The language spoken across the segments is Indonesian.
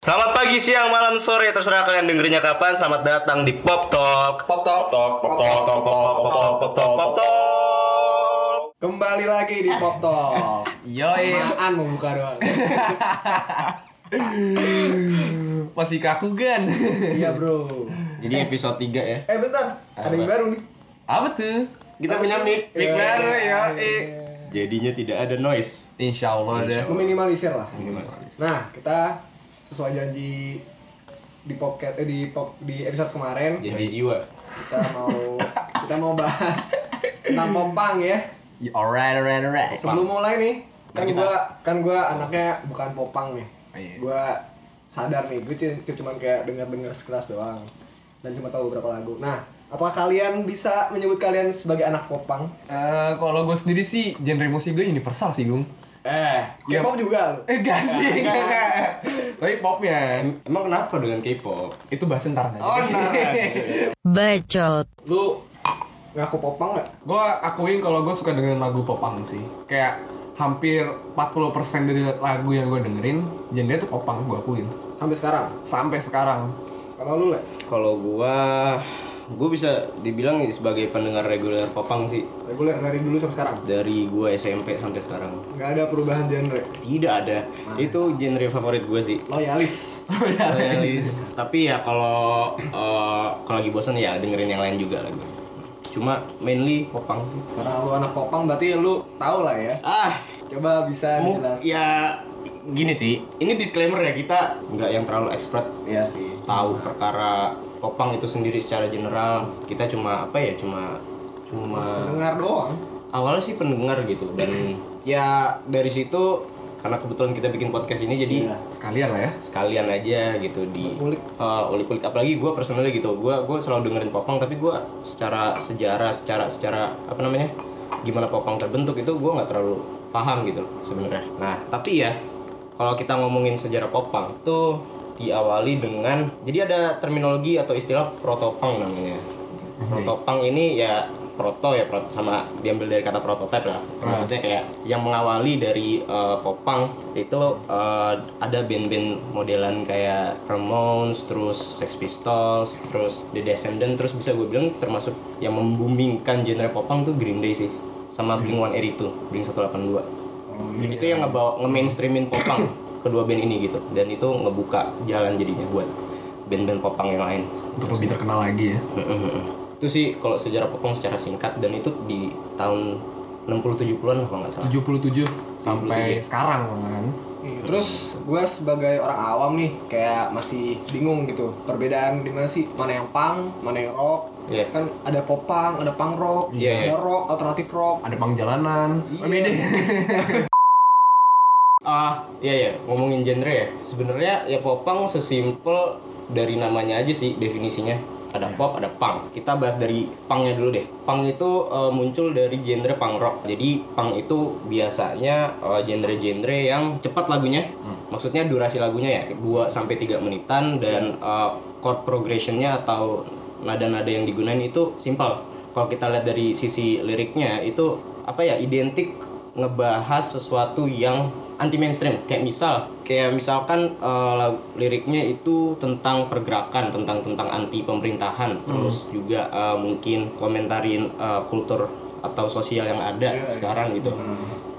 Selamat pagi, siang, malam, sore, terserah kalian dengerinnya kapan. Selamat datang di Pop Talk. Pop Talk. Pop Talk, Pop Talk, Pop Talk, Pop Talk, Pop Talk, Pop Talk. Kembali lagi di Pop Talk. Yoi. Apaan mau buka doang? Masih kaku kan? Iya bro. Jadi episode 3 ya. Eh bentar, ada yang baru nih. Apa tuh? Kita punya mic. Mic baru, yoi. Jadinya tidak ada noise. Insya Allah ada. Meminimalisir lah. Nah, kita sesuai janji di podcast eh, di pop di episode kemarin Jadi jiwa. kita mau kita mau bahas tentang popang ya. Ya, Alright, alright, alright. Sebelum mulai nih, kan Kita- gua kan gua anaknya bukan popang nih. Iya. Gua sadar nih, gue cuma kayak dengar-dengar sekelas doang dan cuma tahu beberapa lagu. Nah, apakah kalian bisa menyebut kalian sebagai anak popang? Eh, kalau gue sendiri sih genre musik gue universal sih, Gung. Eh. K-pop juga lu. Eh, enggak sih, enggak, enggak. Tapi popnya Emang kenapa dengan K-pop? itu bahas ntar aja. Oh, nah. Bacot. Lu ngaku popang nggak? gue akuin kalau gue suka dengerin lagu popang sih. Kayak hampir 40% dari lagu yang gue dengerin genre itu popang gue akuin. Sampai sekarang. Sampai sekarang. Kalau lu, Le? Kalau gua gua bisa dibilang sebagai pendengar reguler popang sih Reguler dari dulu sampai sekarang. dari gua SMP sampai sekarang. Nggak ada perubahan genre. Tidak ada. Itu genre favorit gue sih. Loyalis. Loyalis. Tapi ya kalau eh, kalau lagi bosan ya dengerin yang lain juga lagu. Cuma mainly popang sih. Karena lu anak popang berarti lu tahu lah ya. Ah, Coba bisa dijelaskan. ya gini sih. Ini disclaimer ya kita nggak yang terlalu expert Iya sih. tahu perkara popang itu sendiri secara general. Kita cuma apa ya? Cuma cuma Dengar doang. awalnya sih pendengar gitu dan ya dari situ karena kebetulan kita bikin podcast ini jadi Iya. Sekalian lah ya. sekalian aja gitu di Ngulik. uh, ulik-ulik apalagi gue personally gitu gue gue selalu dengerin popang tapi gue secara sejarah secara secara apa namanya gimana popang terbentuk itu gue nggak terlalu paham gitu loh sebenarnya nah tapi ya kalau kita ngomongin sejarah popang itu diawali dengan jadi ada terminologi atau istilah protopang namanya. Protopang ini ya proto ya proto sama diambil dari kata prototype lah. Ah. maksudnya kayak yang mengawali dari uh, popang itu uh, ada band-band modelan kayak Ramones terus Sex Pistols terus The Descendants terus bisa gue bilang termasuk yang membumingkan genre popang tuh Green Day sih sama Blink 182 Blink 182 itu yang ngebawa nge-mainstreamin popang kedua band ini gitu dan itu ngebuka jalan jadinya buat band-band popang yang lain Untuk lebih terkenal lagi ya. itu sih kalau sejarah popang secara singkat dan itu di tahun 60-70an lah kalau nggak salah 77 sampai sekarang kan. Iya, Terus gue sebagai orang awam nih kayak masih bingung gitu perbedaan di mana sih mana yang punk, mana yang rock. Iya. Kan ada popang, ada punk rock, Iya, ada rock, alternatif rock. Ada pang jalanan. Iya. Oh, beda. ah iya ya ngomongin genre ya. Sebenarnya ya popang sesimpel dari namanya aja sih definisinya. Ada pop ada punk. Kita bahas dari punknya dulu deh. Punk itu eh, muncul dari genre punk rock. Jadi punk itu biasanya eh, genre-genre yang cepat lagunya. Maksudnya durasi lagunya ya 2 sampai 3 menitan dan eh, chord progressionnya atau nada-nada yang digunain itu simpel. Kalau kita lihat dari sisi liriknya itu apa ya identik ngebahas sesuatu yang anti mainstream kayak misal kayak misalkan lag- liriknya itu tentang pergerakan tentang tentang anti pemerintahan. Terus juga eh, mungkin komentarin eh, kultur atau sosial yang ada Iya, iya. sekarang gitu.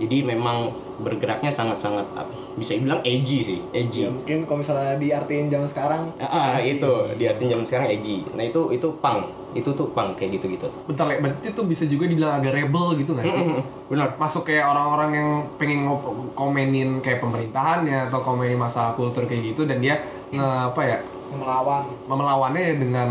Jadi memang bergeraknya sangat-sangat bisa dibilang edgy sih edgy. Ya mungkin kalau misalnya diartiin zaman sekarang. Ah, ah, itu diartin zaman sekarang edgy. Nah itu itu punk, itu tuh punk kayak gitu-gitu. Bentar, Le, berarti itu bisa juga dibilang agak rebel gitu gak sih? Benar. Masuk kayak orang-orang yang pengen ngop- komenin kayak pemerintahannya atau komenin masalah kultur kayak gitu dan dia nge apa ya melawan. melawannya dengan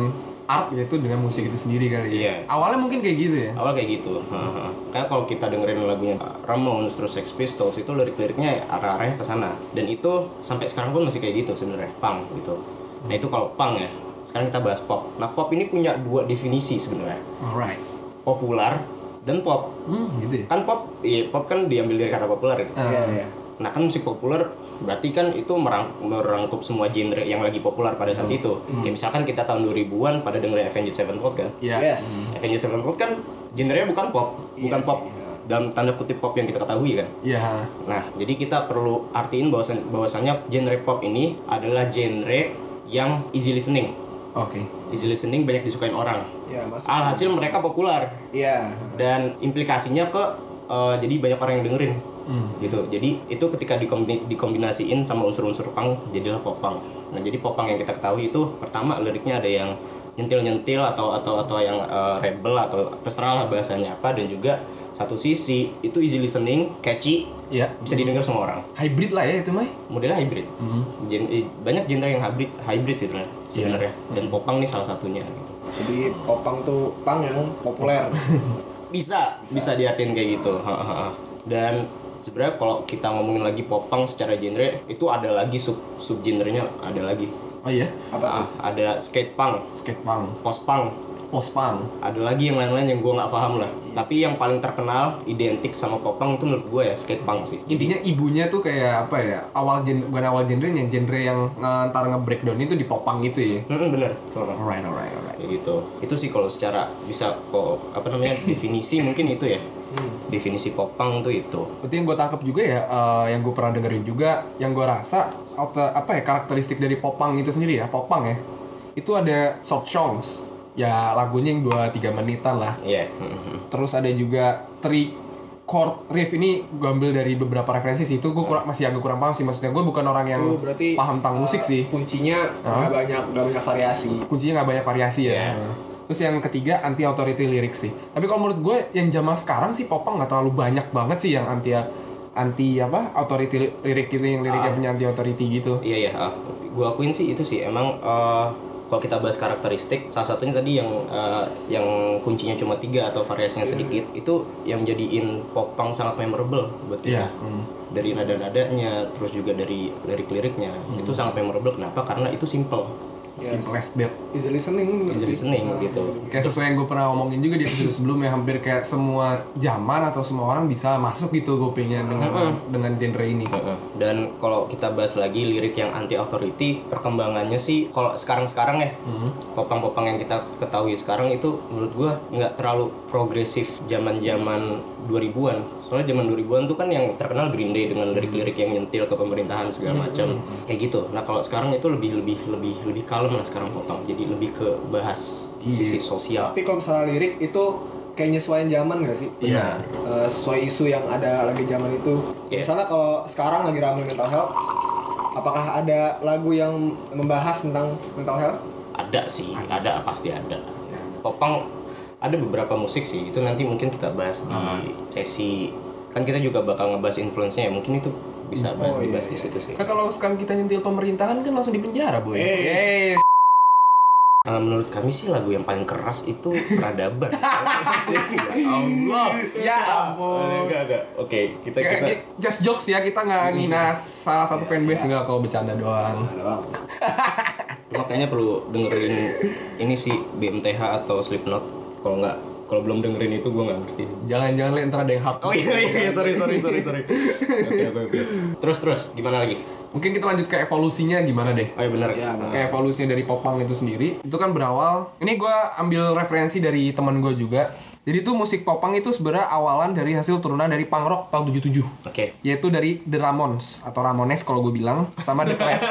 art yaitu dengan musik itu sendiri kali ya. Iya. Awalnya mungkin kayak gitu ya. Awal kayak gitu. Heeh. Kayak kalau kita dengerin lagunya Ramones terus Sex Pistols itu lirik-liriknya arah-arahnya ke sana. Dan itu sampai sekarang pun masih kayak gitu sebenarnya, punk gitu. Nah itu kalau punk ya. Sekarang kita bahas pop. Nah pop ini punya dua definisi sebenarnya. Alright. Populer dan pop. Hmm, gitu ya. Kan pop, iya pop kan diambil dari kata populer. ya. Ah. Iya, iya. Nah kan musik populer berarti kan itu merang- merangkup semua genre yang lagi populer pada saat itu. Kayak misalkan kita tahun 2000-an pada dengerin Avenged Sevenfold kan. Iya. Yes. Avenged Sevenfold kan genrenya bukan pop, bukan Iya pop sih, iya. dalam tanda kutip pop yang kita ketahui kan. Iya. Nah, jadi kita perlu artiin bahwasan bahwasannya genre pop ini adalah genre yang easy listening. Oke. Easy listening banyak disukain orang. Ya, masuk. Alhasil mereka populer Iya. dan implikasinya ke eh, jadi banyak orang yang dengerin Hmm. gitu. Jadi itu ketika dikombi- dikombinasiin sama unsur-unsur punk jadilah popang. Nah, jadi popang yang kita ketahui itu pertama liriknya ada yang nyentil-nyentil atau atau atau yang eh, rebel atau terserah lah bahasanya apa dan juga satu sisi itu easy listening, catchy, Iya. bisa didengar semua orang. Hybrid lah ya itu mah. Modelnya hybrid. Hmm. Gen- eh, banyak genre yang hybrid hybrid sih sebenarnya sebenarnya dan popang nih salah satunya gitu. Jadi popang tuh pang yang populer. bisa bisa, diartiin kayak gitu Ha, ha, ha. dan sebenarnya kalau kita ngomongin lagi popang secara genre itu ada lagi sub sub genrenya ada lagi Oh iya. Apa? Ah, ada skate punk Skate punk, post punk post punk. ada lagi yang lain-lain yang gue nggak paham lah tapi yang paling terkenal identik sama popang itu menurut gue ya skate punk sih Intinya ibunya tuh kayak apa ya? Awal gen bukan awal genre-nya, genre yang ntar nge-breakdown itu di popang gitu ya. Hmm, bener Bener. Alright, alright, alright. kayak gitu itu sih kalau secara bisa kok apa namanya definisi mungkin itu ya Hmm. Definisi popang tuh itu. Berarti yang gue tangkap juga ya, eh, yang gue pernah dengerin juga, yang gue rasa apa ya karakteristik dari popang itu sendiri ya, popang ya, itu ada short songs, ya lagunya yang 2-3 menitan lah. iya. Hmm, hmm. Terus ada juga three chord riff. Ini gue ambil dari beberapa referensi sih, itu gue kurang, masih agak kurang paham sih, maksudnya gue bukan orang yang Itu berarti paham tentang musik eh, sih, Kuncinya nggak banyak nggak banyak variasi. kuncinya nggak banyak variasi ya. Iya. Terus yang ketiga anti authority lyrics sih. Tapi kalau menurut gue yang zaman sekarang sih popang nggak terlalu banyak banget sih yang anti anti apa authority li- lirik gitu yang liriknya Ah. punya anti authority gitu. Iya ya, ah. gua akuin sih itu sih emang eh, kalau kita bahas karakteristik, salah satunya tadi yang eh, yang kuncinya cuma tiga atau variasinya sedikit itu yang menjadiin popang sangat memorable buat kita. Iya. Hmm. Dari nada-nadanya, terus juga dari lirik-liriknya itu sangat memorable. Kenapa? Karena itu simple, Yes. Simple as that. Easy listening. bener easy listening Nah, gitu. Kayak sesuai yang gue pernah ngomongin juga di episode sebelumnya hampir kayak semua zaman atau semua orang bisa masuk gitu kupingnya dengan Mm-mm. dengan genre ini. Heeh. Dan kalau kita bahas lagi lirik yang anti authority, perkembangannya sih kalau sekarang-sekarang ya Hmm. popang-popang yang kita ketahui sekarang itu menurut gua nggak terlalu progresif zaman-zaman 2000-an. Soalnya zaman 2000-an tuh kan yang terkenal Green Day dengan lirik-lirik yang nyentil ke pemerintahan segala macam. Kayak gitu. Nah, kalau sekarang itu lebih lebih lebih lebih kalem lah sekarang popang. Jadi lebih ke bahas Iya. sisi sosial. Tapi kalau misalnya lirik itu kayak nyesuaiin zaman gak sih? Iya. Eh, sesuai isu yang ada lagi zaman itu. Iya. Misalnya kalau sekarang lagi ramai mental health, apakah ada lagu yang membahas tentang mental health? Ada sih, ada pasti ada. Popang ada beberapa musik sih. Itu nanti mungkin kita bahas di Ah. sesi kan kita juga bakal ngebahas influence-nya ya. Mungkin itu bisa Oh, dibahas iya, di iya. situ sih. Kan kalau sekarang kita nyentil pemerintahan kan langsung di penjara, boy. Eh. Yes. Uh, menurut kami sih lagu yang paling keras itu peradaban. ya Allah. Ya ampun. Enggak, enggak. Oke, kita kita just jokes ya kita nggak ngina salah satu fanbase nggak kalau bercanda doang. Cuma kayaknya perlu dengerin ini sih BMTH atau Slipknot. Kalau nggak kalau belum dengerin itu gue nggak ngerti. Jangan-jangan le, ntar ada yang hard. Oh iya iya iya sorry sorry sorry sorry. Oke oke oke. Terus terus gimana lagi? Mungkin kita lanjut ke evolusinya gimana deh? Oh iya benar. Iya, benar. Kayak evolusinya dari popang itu sendiri itu kan berawal. Ini gua ambil referensi dari teman gue juga. Jadi tuh musik popang itu sebenarnya awalan dari hasil turunan dari punk rock tahun 77 Oke. yaitu dari The Ramones atau Ramones kalau gue bilang sama The Clash.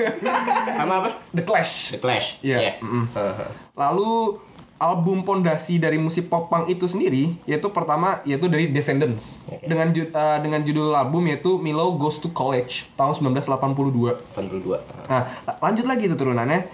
Sama apa? The Clash. The Clash. Iya. Mm-mm. Haha. Lalu album pondasi dari musik pop punk itu sendiri yaitu pertama yaitu dari Descendants Oke. dengan ju- eh, dengan judul album yaitu Milo Goes to College tahun 1982. 82. Nah, la- lanjut lagi tuh turunannya.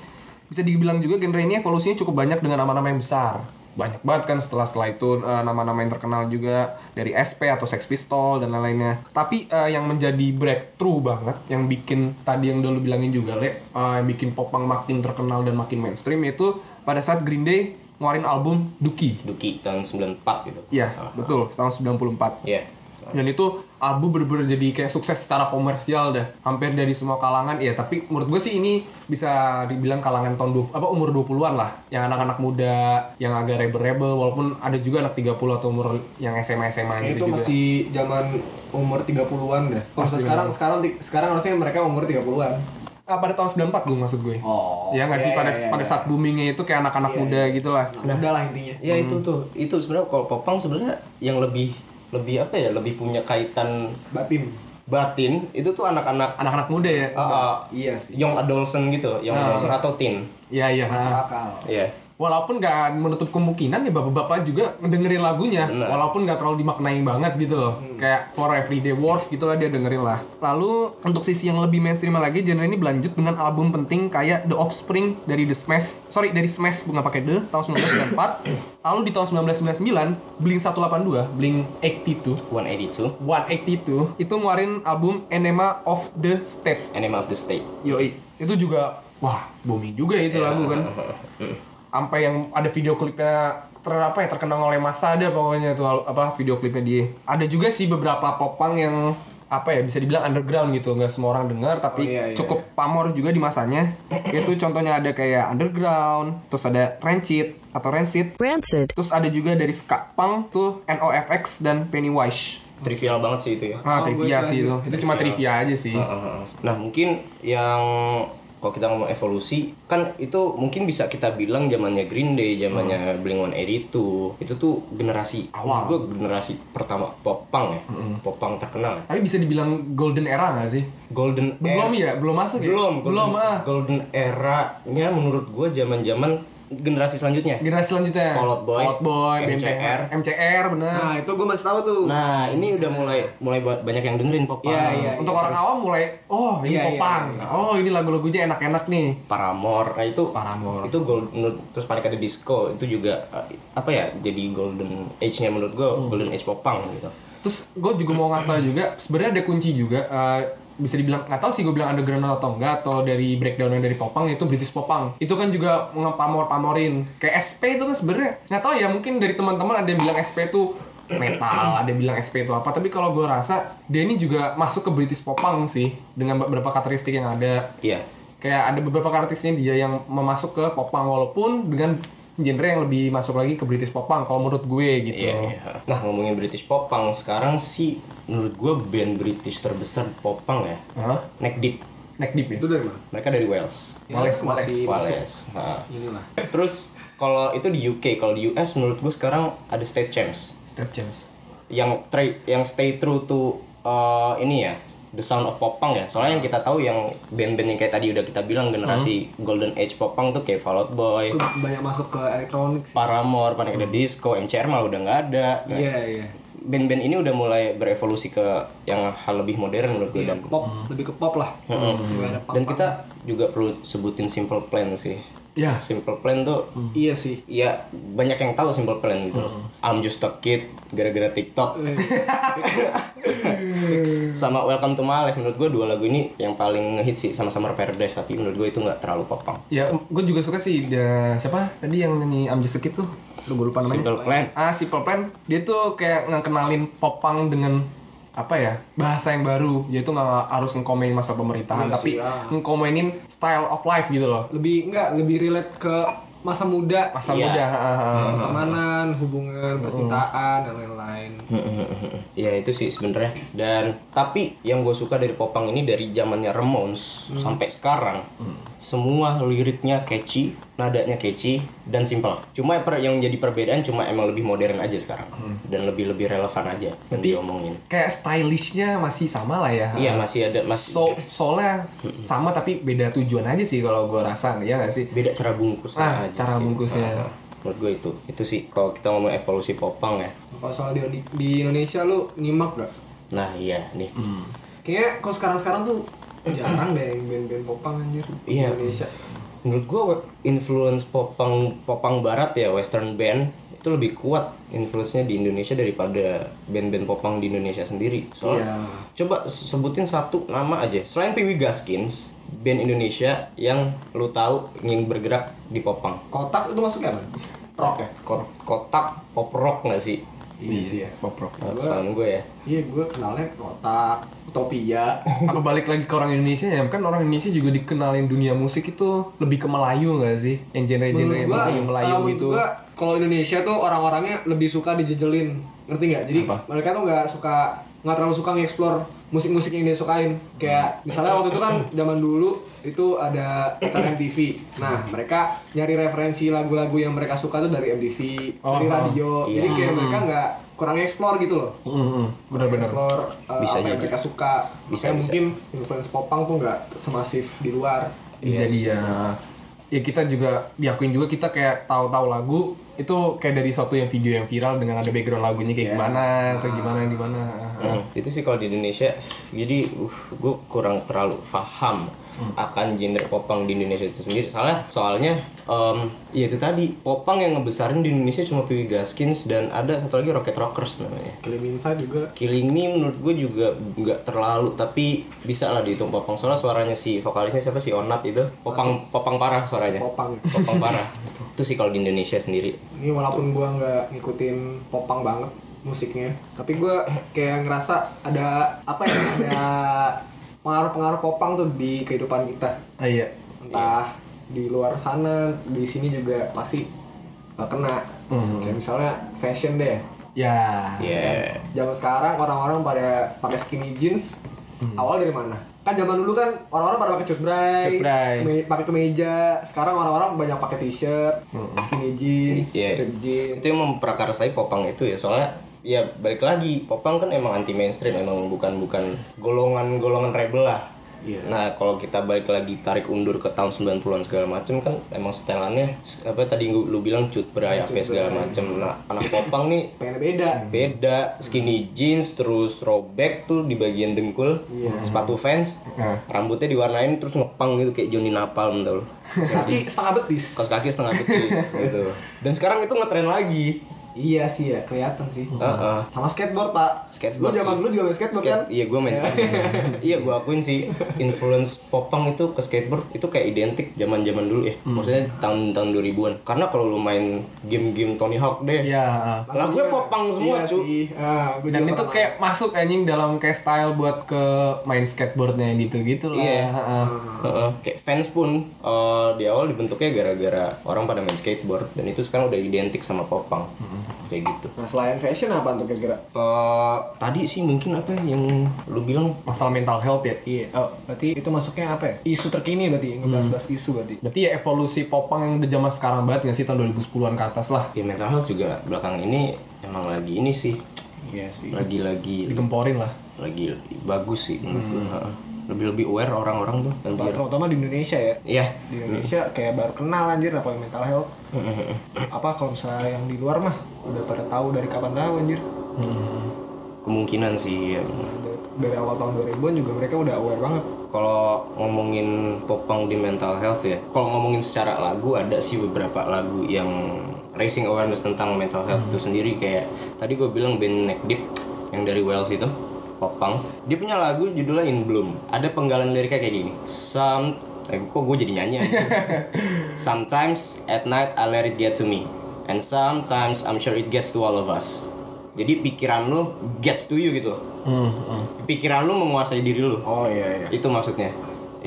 Bisa dibilang juga genre ini evolusinya cukup banyak dengan nama-nama yang besar. Banyak banget kan setelah setelah itu eh, nama-nama yang terkenal juga dari SP atau Sex Pistol dan lain-lainnya. Tapi eh, yang menjadi breakthrough banget, yang bikin tadi yang dulu bilangin juga le, eh, yang bikin popang makin terkenal dan makin mainstream itu pada saat Green Day ngeluarin album Dookie. Duki tahun 94 gitu. Iya, betul, tahun 94. Iya. Dan itu album bener-bener jadi kayak sukses secara komersial dah. Hampir dari semua kalangan. Ya, tapi menurut gue sih ini bisa dibilang kalangan tahun 20, apa umur 20-an lah. Yang anak-anak muda, yang agak rebel-rebel walaupun ada juga anak 30 atau umur yang SMA-SMA gitu itu juga. masih zaman umur 30-an deh. Kalau sekarang sekarang sekarang harusnya mereka umur 30-an. Ah, pada tahun 94 gue maksud gue. Oh. ya nggak sih iya, pada iya, pada iya. saat boomingnya itu kayak anak-anak Iya, muda gitu lah. Udah lah intinya. Ya itu tuh, itu sebenarnya kalau popang sebenarnya yang lebih lebih apa ya lebih punya kaitan Batin. batin itu tuh anak-anak Anak-anak muda ya. uh, uh, Iya sih. young adolescent gitu young Ah. adolescent atau teen Iya iya. Masuk akal. Iya. Walaupun nggak menutup kemungkinan ya bapak-bapak juga ngedengerin lagunya, Benar. walaupun nggak terlalu dimaknai banget gitu loh, kayak For Everyday Wars gitu lah dia dengerin lah. Lalu untuk sisi yang lebih mainstream lagi, genre ini berlanjut dengan album penting kayak The Offspring dari The Smash, sorry dari Smash bukan pakai The tahun 1994. Lalu di tahun 1999 Blink 182, Blink 82, 182 182 itu ngeluarin album Enema of the State. Enema of the State Yoi, itu juga wah booming juga itu lagu kan. Sampai yang ada video klipnya ter apa ya terkenang oleh masa ada pokoknya al- apa video klipnya dia. Ada juga sih beberapa popang yang apa ya bisa dibilang underground gitu. Nggak semua orang dengar tapi Oh, iya, iya, cukup pamor juga di masanya. Itu contohnya ada kayak underground terus ada rancid atau rancid. Rancid. terus ada juga dari ska punk tuh NOFX dan Pennywise trivial banget sih itu ya. Ah Oh, trivia sih itu. Itu cuma trivia aja sih. Nah mungkin yang kalau kita ngomong evolusi kan itu mungkin bisa kita bilang zamannya Green Day, zamannya Blink 182 itu tuh generasi Awal. gue generasi pertama popang ya, popang terkenal. ya. tapi bisa dibilang golden era nggak sih? Golden belum era- ya? Belum masuk ya? Belum belum golden, ah. golden era-nya menurut gue zaman-zaman generasi selanjutnya. generasi selanjutnya Fall Out Boy, Fall Out Boy MCR. BMTR MCR bener Nah, itu gue masih tahu tuh. Nah ini udah mulai mulai buat banyak yang dengerin popang. Iya, iya. untuk orang awam mulai oh ini Iya, iya, popang iya. oh ini lagu-lagunya enak-enak nih Paramore, nah itu Paramore. itu gold menurut- terus Panic at the Disco itu juga eh, apa ya jadi golden age-nya menurut gue Hmm. golden age popang gitu. terus gue juga mau ngasih tau juga sebenarnya ada kunci juga eh, bisa dibilang nggak tahu sih gue bilang underground atau enggak atau dari breakdownnya dari popang itu British popang. Itu kan juga ngepamor pamorin kayak SP itu kan sebenarnya nggak tahu ya mungkin dari teman-teman ada yang bilang SP itu metal ada yang bilang SP itu apa. Tapi kalau gue rasa dia ini juga masuk ke British popang sih dengan beberapa karakteristik yang ada. Iya. kayak ada beberapa karakteristiknya dia yang memasuk ke popang walaupun dengan genre yang lebih masuk lagi ke British popang kalau menurut gue gitu Iya, iya. Nah ngomongin British popang sekarang sih menurut gue band British terbesar popang ya Hah? Neck Deep. neck deep ya Itu dari mana? Mereka dari Wales. Wales, masih Wales. Nah. Inilah. Terus kalau itu di UK, kalau di US menurut gue sekarang ada State Champs Step James yang try, yang stay true to uh, ini ya the sound of popang ya soalnya yang kita tahu yang band-band yang kayak tadi udah kita bilang generasi golden age popang tuh kayak Fall Out Boy, Itu banyak masuk ke elektronik. Paramore, Panic at the Disco, MCR malah udah nggak ada. Nah, Iya, iya. Band-band ini udah mulai berevolusi ke yang hal lebih modern menurut gue Iya, dan pop, lebih ke pop lah. Ada pop. dan kita juga perlu sebutin Simple Plan sih. Ya Simple Plan tuh Iya sih. ya banyak yang tahu Simple Plan gitu. loh. I'm just a kid gara-gara TikTok sama Welcome to My Life menurut gue dua lagu ini yang paling ngehit sih sama Summer Paradise tapi menurut gue itu nggak terlalu popang. Ya, gue juga suka sih da, siapa tadi yang nyanyi I'm Just a Kid tuh. Lu gue lupa namanya. Simple Plan. Ah, Simple Plan. Dia tuh kayak ngekenalin popang dengan apa ya bahasa yang baru. Yaitu nggak harus ngkomenin masa pemerintahan Iya tapi ngkomenin style of life gitu loh. Lebih enggak lebih relate ke masa muda, masa Iya. muda pertemanan, hubungan, percintaan dan lain-lain. ya itu sih sebenarnya. Dan tapi yang gue suka dari popang ini dari zamannya Ramones sampai sekarang semua liriknya catchy nadanya catchy dan simple cuma per, yang jadi perbedaan cuma emang lebih modern aja sekarang. Dan lebih lebih relevan aja yang Tapi- diomongin. kayak stylishnya masih sama lah ya. Iya masih ada masih so soalnya sama tapi beda tujuan aja sih kalau gue rasa ya nggak sih? Beda cara bungkus Ah, aja cara sih. bungkusnya. Ah, menurut gue itu itu sih kalau kita ngomong evolusi popang ya Kalau soal di, di, di Indonesia lu nyimak gak? nah iya nih Kayaknya kalau sekarang-sekarang tuh jarang deh yang band-band popang anjir di Iya. Indonesia. menurut gue influence popang popang barat ya western band itu lebih kuat influence-nya di Indonesia daripada band-band popang di Indonesia sendiri soalnya Iya. coba sebutin satu nama aja selain Piwi Gaskins band Indonesia yang lu tahu ingin bergerak di popang Kotak itu masuknya apa? Rock ya? Kot- kotak pop rock nggak sih iya pop rock Soalnya gue ya Iya, gue kenalnya kotak, utopia. apa balik lagi ke orang Indonesia ya kan orang Indonesia juga dikenalin dunia musik itu lebih ke Melayu nggak sih yang genre-genre yang Melayu Melayu uh, gitu gua, kalau Indonesia tuh orang-orangnya lebih suka dijejelin, ngerti nggak? Jadi Apa? mereka tuh nggak suka, nggak terlalu suka nge-explore musik-musik yang dia sukain. Kayak misalnya waktu itu kan zaman dulu itu ada acara MTV. Nah mereka nyari referensi lagu-lagu yang mereka suka tuh dari MTV, Oh, dari oh, radio. iya. Jadi kayak mereka nggak kurang explore gitu loh Hmm, benar-benar. explore uh, Bisa apa yang mereka suka Bisa, Makanya bisa. mungkin influence popang tuh nggak semasif di luar Bisa dia. Ya kita juga diakuin juga kita kayak tahu-tahu lagu itu kayak dari suatu yang video yang viral dengan ada background lagunya kayak Iya. gimana atau gimana gimana. Hmm, itu sih kalau di Indonesia jadi uh, gue kurang terlalu paham akan genre popang di Indonesia itu sendiri. Soalnya soalnya em, ya itu tadi popang yang ngebesarin di Indonesia cuma Piwi Gaskins dan ada satu lagi Rocket Rockers namanya. Killing Inside juga. Killing Me menurut gue juga nggak terlalu tapi bisa lah dihitung popang. Soalnya suaranya si vokalisnya siapa si Onat itu? Popang popang parah suaranya. Popang. Popang parah. Itu sih kalau di Indonesia sendiri. Ini walaupun gua nggak ngikutin popang banget musiknya tapi gua kayak ngerasa ada apa ya ada pengaruh-pengaruh popang tuh di kehidupan kita Ah, iya. entah di luar sana di sini juga pasti uh, kena Hmm. kayak misalnya fashion deh Ya. ya zaman sekarang orang-orang pada pakai skinny jeans Hmm. awal dari mana kan zaman dulu kan orang-orang pada pakai cutbray Cutbray. keme- pakai kemeja sekarang orang-orang banyak pakai t-shirt Hmm. skinny jeans Iya. ripped jeans itu yang memprakarsai popang itu ya soalnya ya balik lagi popang kan emang anti mainstream emang bukan bukan golongan golongan rebel lah. Iya. nah kalau kita balik lagi tarik undur ke tahun 90-an segala macem kan emang setelannya apa tadi lu, lu bilang cut berai apa segala macem. Nah anak popang nih pengen beda. beda. Skinny jeans terus robek tuh di bagian dengkul Iya. sepatu fans Nah. rambutnya diwarnain terus ngepang gitu kayak Johnny Napalm tau kaki setengah betis. Kaos kaki setengah betis gitu. Dan sekarang itu ngetren lagi iya sih ya kelihatan sih Heeh. sama skateboard pak Skateboard lu zaman dulu juga main skateboard Skate- kan Iya, gue main skateboard. iya, gue akuin sih influence popang itu ke skateboard itu kayak identik zaman-zaman dulu ya. Maksudnya tahun-tahun 2000-an. Karena kalau lu main game-game Tony Hawk deh, Ya. ah. lagunya popang semua, iya cu. sih. Ah, gua Dan itu kayak masuk anjing dalam kayak style buat ke main skateboardnya gitu-gitu lah. Iya. Heeh. Heeh. Kayak fans pun eh, di awal dibentuknya gara-gara orang pada main skateboard dan itu sekarang udah identik sama popang. Kayak gitu. Nah selain fashion apa tuh kira-kira? Eh, tadi sih mungkin apa ya yang lu bilang Masalah mental health ya. Iya, oh, berarti itu masuknya apa ya? Isu terkini berarti, ngebahas-bahas isu berarti. Berarti ya evolusi popang yang udah zaman sekarang banget nggak sih tahun 2010-an ke atas lah. ya mental health juga belakangan ini emang lagi ini sih Iya sih. lagi-lagi Digemporin lah. lagi bagus sih menurut gue. Lebih lebih aware orang-orang tuh anjir. Terutama di Indonesia ya. Iya. Di Indonesia kayak baru kenal anjir apa yang mental health. Apa kalau misalnya yang di luar mah udah pada tahu dari kapan tahu anjir. Kemungkinan sih ya. Dari, dari awal tahun 2000-an juga mereka udah aware banget. Kalau ngomongin popang di mental health ya, kalau ngomongin secara lagu ada sih beberapa lagu yang raising awareness tentang mental health itu sendiri kayak tadi gue bilang band Neck Deep yang dari Wales itu popang dia punya lagu judulnya In Bloom. Ada penggalan liriknya kayak gini. Some eh, kok gue jadi nyanyi aja. sometimes at night I let it get to me. And sometimes I'm sure it gets to all of us. Jadi pikiran lu gets to you gitu. Hmm, hmm. pikiran lu menguasai diri lu. Oh iya iya. itu maksudnya.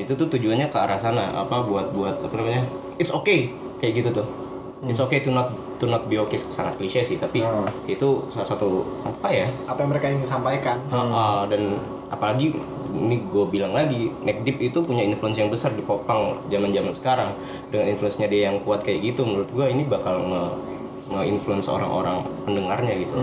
Itu tuh tujuannya ke arah sana. Apa buat buat apa namanya? It's okay. Kayak gitu tuh it's okay to not to not be okay sangat klise sih tapi Hmm. itu salah satu apa ya? Apa yang mereka ingin sampaikan? Ah, dan apalagi ini gue bilang lagi Neck Deep itu punya influence yang besar di popang zaman zaman sekarang. Dengan influence-nya dia yang kuat kayak gitu menurut gue ini bakal nge nge-influence orang-orang pendengarnya gitu.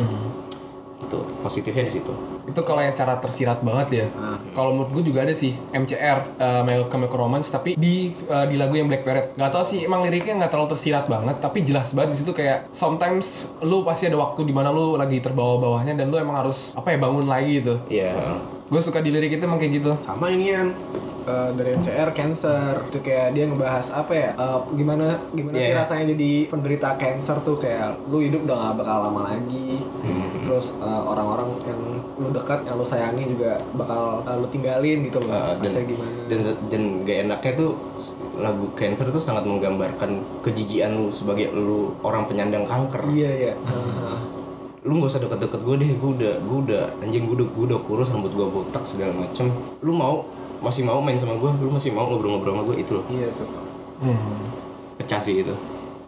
Itu positifnya di situ Itu kalau yang secara tersirat banget ya. Kalau menurut gue juga ada sih MCR, uh, My Chemical Romance, tapi di uh, di lagu yang Black Parrot. Gak tau sih emang liriknya nggak terlalu tersirat banget, tapi jelas banget di situ kayak sometimes lu pasti ada waktu di mana lu lagi terbawa-bawahnya dan lu emang harus apa ya bangun lagi gitu. ya Gue suka di lirik itu emang kayak gitu. sama ini kan eh, dari MCR cancer. Itu kayak dia ngebahas apa ya? Eh, gimana gimana sih Iya. rasanya jadi penderita cancer tuh? Kayak lu hidup udah gak bakal lama lagi. Hmm. terus eh, orang-orang yang lu dekat yang lu sayangi juga bakal eh, lu tinggalin gitu loh. Uh, dan, gimana? dan dan gak enaknya tuh lagu Cancer tuh sangat menggambarkan kejijian lu sebagai lu orang penyandang kanker. iya iya. Ah, Lu nggak usah deket-deket gue deh, gue udah gue udah anjing gue udah gue udah kurus rambut gue botak segala macem. Lu mau masih mau main sama gue, lu masih mau ngobrol-ngobrol sama gue itu loh iya tuh Hmm. pecah sih itu.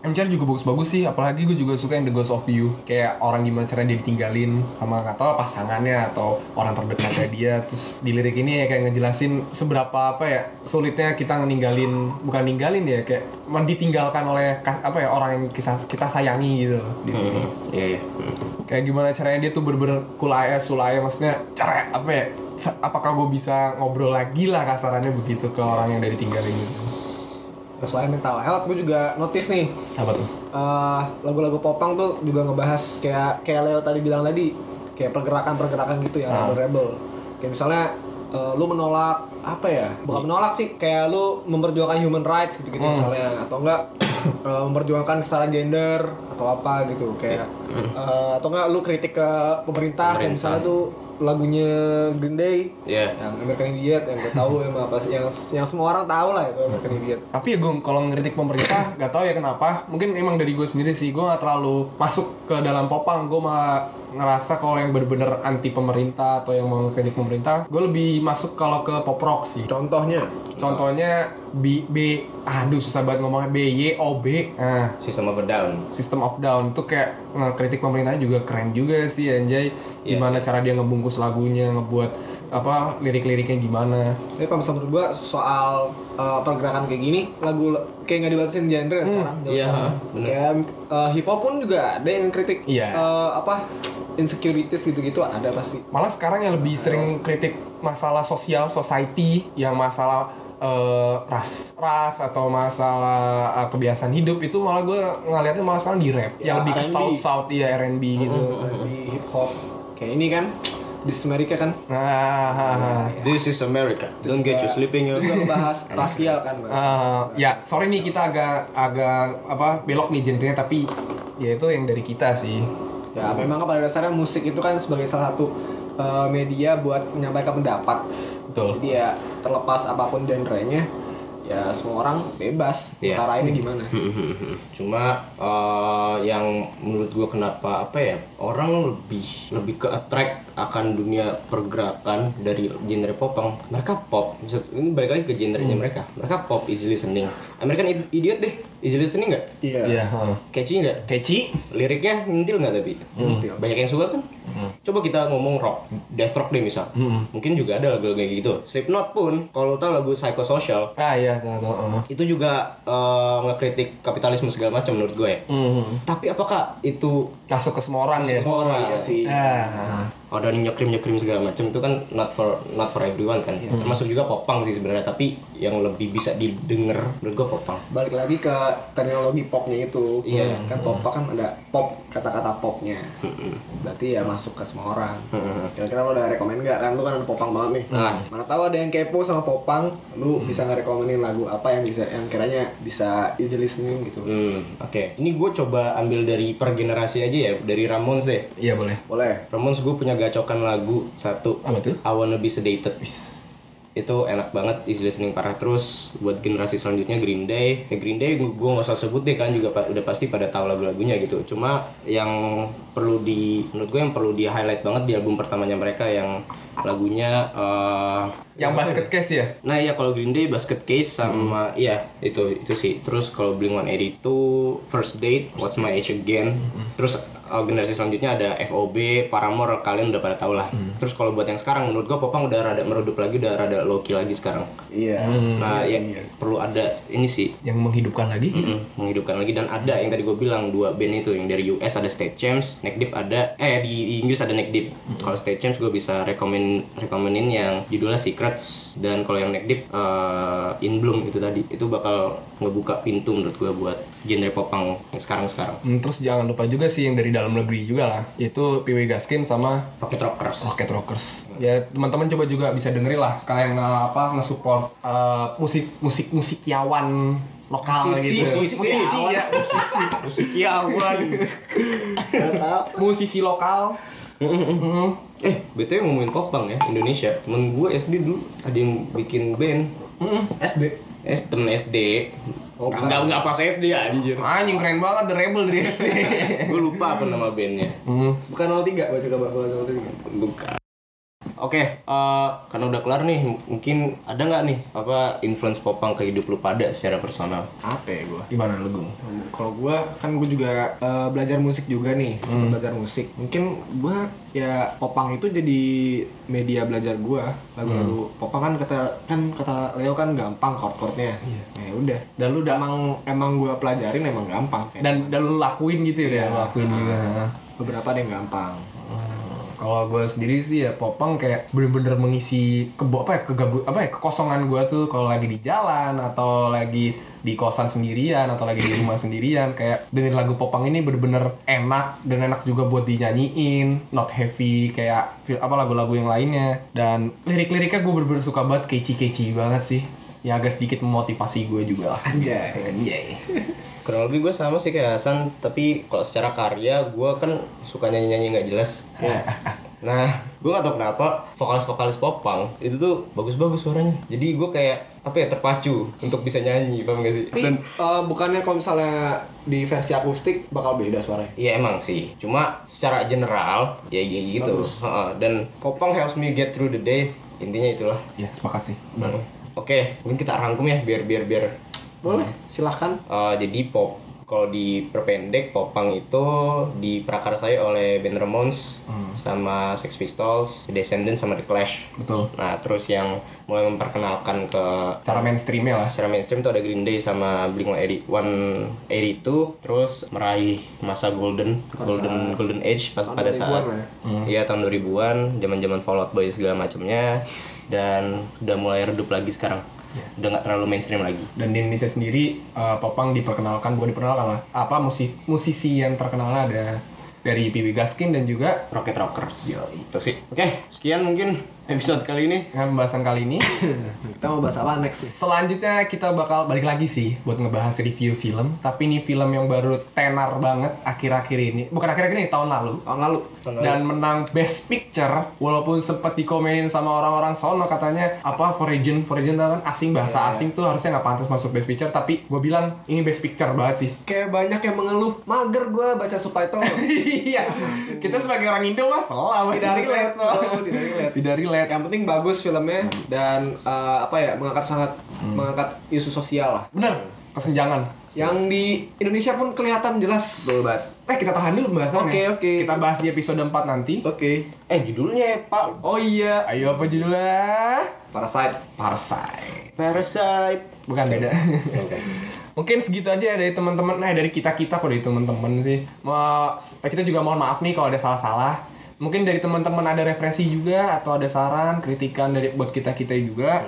MCR juga bagus-bagus sih, apalagi gue juga suka yang The Ghost of You. Kayak orang gimana caranya dia ditinggalin sama tahu pasangannya atau orang terdekatnya dia. Terus di lirik ini ya kayak ngejelasin seberapa apa ya sulitnya kita ninggalin, bukan ninggalin ya kayak ditinggalkan oleh apa ya orang yang kita sayangi gitu loh di sini. Hmm, Iya, iya. Hmm. Kayak gimana caranya dia tuh bener-bener kulaya, sulaya maksudnya cara apa ya apakah gue bisa ngobrol lagi lah kasarannya begitu ke orang yang udah ditinggalin gitu Selain mental health, gue juga notice nih Apa tuh? eh, lagu-lagu popang tuh juga ngebahas kayak kayak Leo tadi bilang tadi kayak pergerakan-pergerakan gitu ya Ah. rebel kayak misalnya eh, lu menolak apa ya bukan menolak sih kayak lu memperjuangkan human rights gitu gitu Hmm. misalnya atau enggak eh, memperjuangkan setara gender atau apa gitu kayak eh, atau enggak lu kritik ke pemerintah, kayak Pemerintah. misalnya tuh lagunya Green Day Iya. yang American Idiot yang gue tahu emang apa sih yang yang semua orang tahu lah itu American Idiot Tapi ya gue kalau ngeritik pemerintah gak tahu ya kenapa. Mungkin emang dari gue sendiri sih gue gak terlalu masuk ke dalam popang. Gue malah ngerasa kalau yang bener-bener anti pemerintah atau yang mau kritik pemerintah, gue lebih masuk kalau ke pop rock sih. contohnya Contohnya B, B aduh susah banget ngomongnya B Y O B. Nah, System of Down. System of Down itu kayak ngekritik pemerintah juga keren juga sih anjay. Iya Gimana cara dia ngebungkus lagunya, ngebuat apa lirik-liriknya gimana. Jadi kalau misalnya menurut gua soal uh, pergerakan kayak gini, lagu kayak nggak dibatasin genre Hmm, sekarang. iya, bener. Kayak uh, hip hop pun juga ada yang kritik Iya. uh, apa insecurities gitu-gitu ada pasti. Malah sekarang yang lebih sering kritik masalah sosial, society, yang masalah eh, ras ras atau masalah eh, kebiasaan hidup itu malah gue ngeliatnya malah sekarang di rap Ya, yang lebih ke R&B. south south iya R&B gitu. Di hip hop kayak ini kan di Amerika kan Nah, ha, ha. This is America. Don't get you sleeping yo. juga ngebahas rasial kan, Bang. Eh, ya sorry nih kita agak agak apa belok nih genrenya tapi ya itu yang dari kita sih. Ya memang kan pada dasarnya musik itu kan sebagai salah satu uh, media buat menyampaikan pendapat. Betul. Jadi ya terlepas apa pun genrenya, ya semua orang bebas Iya. ngarahinnya gimana. Cuma eh, yang menurut gue kenapa apa ya orang lebih lebih ke attract akan dunia pergerakan dari genre popang. Mereka pop. Maksud- Ini balik lagi ke genrenya mereka. Mereka pop easy listening. American Id- Idiot deh. Easy listening nggak? Iya. Iya. heeh. Catchy nggak? Catchy. Liriknya nyentil nggak tapi? Banyak yang suka kan? Coba kita ngomong rock, death rock deh misal. Hmm. Mungkin juga ada lagu-lagu kayak gitu. Slipknot pun, kalau tau lagu Psychosocial, Ah iya tahu tahu. heeh. itu juga eh, ngekritik kapitalisme segala macam menurut gue ya. Hmm. Tapi apakah itu Masuk ke semua orang ya. semua orang? iya sih. Ah. Ada nyekrim nyekrim segala macam itu kan not for not for everyone kan. Termasuk juga popang sih sebenarnya. Tapi yang lebih bisa didengar menurut gue popang. Balik lagi ke terminologi popnya itu. Iya. Kan pop kan ada pop kata-kata popnya. Berarti ya masuk ke semua orang. Kira-kira lo udah rekomen nggak kan? Lu kan ada popang banget nih. Ah. Mana tahu ada yang kepo sama popang, lu bisa nggak rekomenin lagu apa yang bisa yang kiranya bisa easy listening gitu. Hmm, oke. Ini gue coba ambil dari per generasi aja ya, dari Ramones deh. Iya boleh. Boleh. Ramones gue punya gacokan lagu satu. Apa tuh? I Wanna Be Sedated. Itu enak banget, easy listening parah terus. Buat generasi selanjutnya Green Day. Ya Green Day gue nggak usah sebut deh kan juga udah pasti pada tahu lagu-lagunya gitu. Cuma yang perlu di menurut gue yang perlu di highlight banget di album pertamanya mereka yang lagunya eh, Yang basket case ya? Nah iya kalau Green Day Basket Case sama iya itu itu sih. Terus kalau Blink 182 First Date What's My Age Again. Terus uh, generasi selanjutnya ada FOB Paramore kalian udah pada tau lah. Terus kalau buat yang sekarang menurut gua Popang udah rada meredup lagi udah rada low key lagi sekarang. Iya. Nah ya perlu ada ini sih Yang menghidupkan lagi gitu. Mm-mm, menghidupkan lagi dan ada yang tadi gue bilang dua band itu yang dari US ada State Champs, Neck Deep ada eh di, di Inggris ada Neck Deep. Kalau State Champs gue bisa rekomen rekomenin yang judulnya Secrets dan kalau yang Neck Deep eh, In Bloom itu tadi itu bakal ngebuka pintu menurut gue buat genre popang yang sekarang sekarang. Hmm, terus jangan lupa juga sih yang dari dalam negeri juga lah, yaitu PW Gaskin sama Rocket Rockers. Rocket Rockers. Ya teman-teman coba juga bisa dengerin lah sekalian nge- apa nge-support uh, musik musik musikiawan lokal Musisi, gitu. musisi. musisi ya, musisi. Musikiawan. musisi lokal. Eh, BTW ngomongin popang ya Indonesia. Temen gue SD dulu ada yang bikin band. SD. Eh, temen SD. Oh, Enggak enggak pas SD anjir. Anjing keren banget The Rebel dari SD. gue lupa apa nama bandnya Hmm. Bukan 03 baca kabar bukan 03. bukan Oke, eh, karena udah kelar nih, mungkin ada nggak nih apa influence popang ke hidup lu pada secara personal? Apa ya gue? Gimana lu, Gung? Kalau gue kan gue juga eh, belajar musik juga nih, Hmm. belajar musik. Mungkin gue ya popang itu jadi media belajar gue. Lagu-lagu Hmm. popang kan kata kan kata Leo kan gampang chord-chordnya. Ya udah. Iya. Dan lu udah Emang emang gue pelajarin emang gampang. Kayak dan dan lu lakuin gitu ya, Iya. lu lakuin juga. beberapa ada yang gampang. Kalau gue sendiri sih ya popang kayak bener-bener mengisi kebo apa ya kegabu apa ya kekosongan gue tuh kalau lagi di jalan atau lagi di kosan sendirian atau lagi di rumah sendirian kayak dengerin lagu popang ini bener-bener enak dan enak juga buat dinyanyiin not heavy kayak apa lagu-lagu yang lainnya dan lirik-liriknya gue bener-bener suka banget kece-kece banget sih ya agak sedikit memotivasi gue juga lah Anjay. Anjay. Kurang lebih gue sama sih kayak Hasan, tapi kalau secara karya gue kan suka nyanyi-nyanyi nggak jelas. Nah, gue gak tau kenapa vokalis-vokalis popang itu tuh bagus-bagus suaranya. Jadi gue kayak apa ya terpacu untuk bisa nyanyi, paham gak sih? Dan eh, bukannya kalau misalnya di versi akustik bakal beda suaranya? Iya emang sih, cuma secara general ya kayak gitu. Bagus. Heeh, Dan popang helps me get through the day. Intinya itulah. ya sepakat sih Oke, mungkin kita rangkum ya biar biar biar. Boleh, silahkan. Eh, jadi pop kalau diperpendek popang itu diprakarsai oleh band Ramones sama Sex Pistols, The Descendants sama The Clash. betul Nah, terus yang mulai memperkenalkan ke cara mainstreamnya lah secara mainstream tuh ada Green Day sama Blink-182 terus meraih masa golden golden golden age pas pada 2000-an saat ya. iya tahun 2000-an zaman-zaman Fall Out Boy segala macamnya dan udah mulai redup lagi sekarang udah nggak terlalu mainstream lagi. Dan di Indonesia sendiri eh, popang diperkenalkan bukan diperkenalkan lah apa musik musisi yang terkenal ada dari PB Gaskin dan juga Rocket Rockers. Itu sih. Oke sekian mungkin episode kali ini. Dengan pembahasan kali ini. Kita mau bahas apa next nih? selanjutnya kita bakal balik lagi sih buat ngebahas review film. Tapi ini film yang baru tenar banget akhir-akhir ini. Bukan akhir-akhir ini tahun lalu. Tahun lalu. dan menang Best Picture walaupun sempat dikomenin sama orang-orang sono katanya apa foreign foreign tau kan? Asing bahasa asing tuh harusnya nggak pantas masuk Best Picture. Tapi gue bilang ini Best Picture banget sih. Kayak banyak yang mengeluh, mager gue baca subtitle. iya. Kita sebagai orang Indo mah salah baca tidak relate, tidak relate. Relate Yang penting bagus filmnya dan eh, apa ya mengangkat sangat mengangkat isu sosial lah. bener kesenjangan. Yang di Indonesia pun kelihatan jelas. betul banget. Eh kita tahan dulu pembahasannya. Oke, oke. kita bahas di episode 4 nanti. Oke. eh judulnya Pak? Oh iya, ayo apa judulnya? Parasite. Parasite. Parasite. Bukan beda. Mungkin segitu aja dari teman-teman. Nah dari kita kita kok dari teman-teman sih. Mau kita juga mohon maaf nih kalau ada salah-salah mungkin dari teman-teman ada referensi juga atau ada saran kritikan dari buat kita kita juga.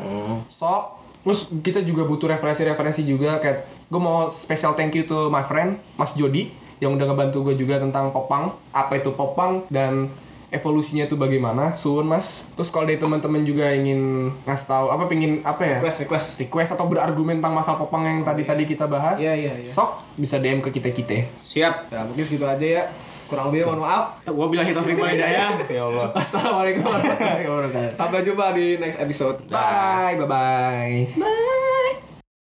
Sok terus kita juga butuh referensi-referensi juga kayak gue mau special thank you to my friend Mas Jody yang udah ngebantu gue juga tentang popang. Apa itu popang dan evolusinya itu bagaimana? Suun mas. Terus kalau dari teman-teman juga ingin ngasih tahu apa pingin apa ya? Request, request. request atau berargumen tentang masalah popang yang tadi tadi kita bahas Iya, iya, iya. sok bisa DM ke kita kita siap. Ya mungkin segitu aja ya. Kurang lebih mohon maaf. gua bilang itu wal hidayah ya Allah assalamualaikum warahmatullahi wabarakatuh Sampai jumpa di next episode. bye bye bye Bye.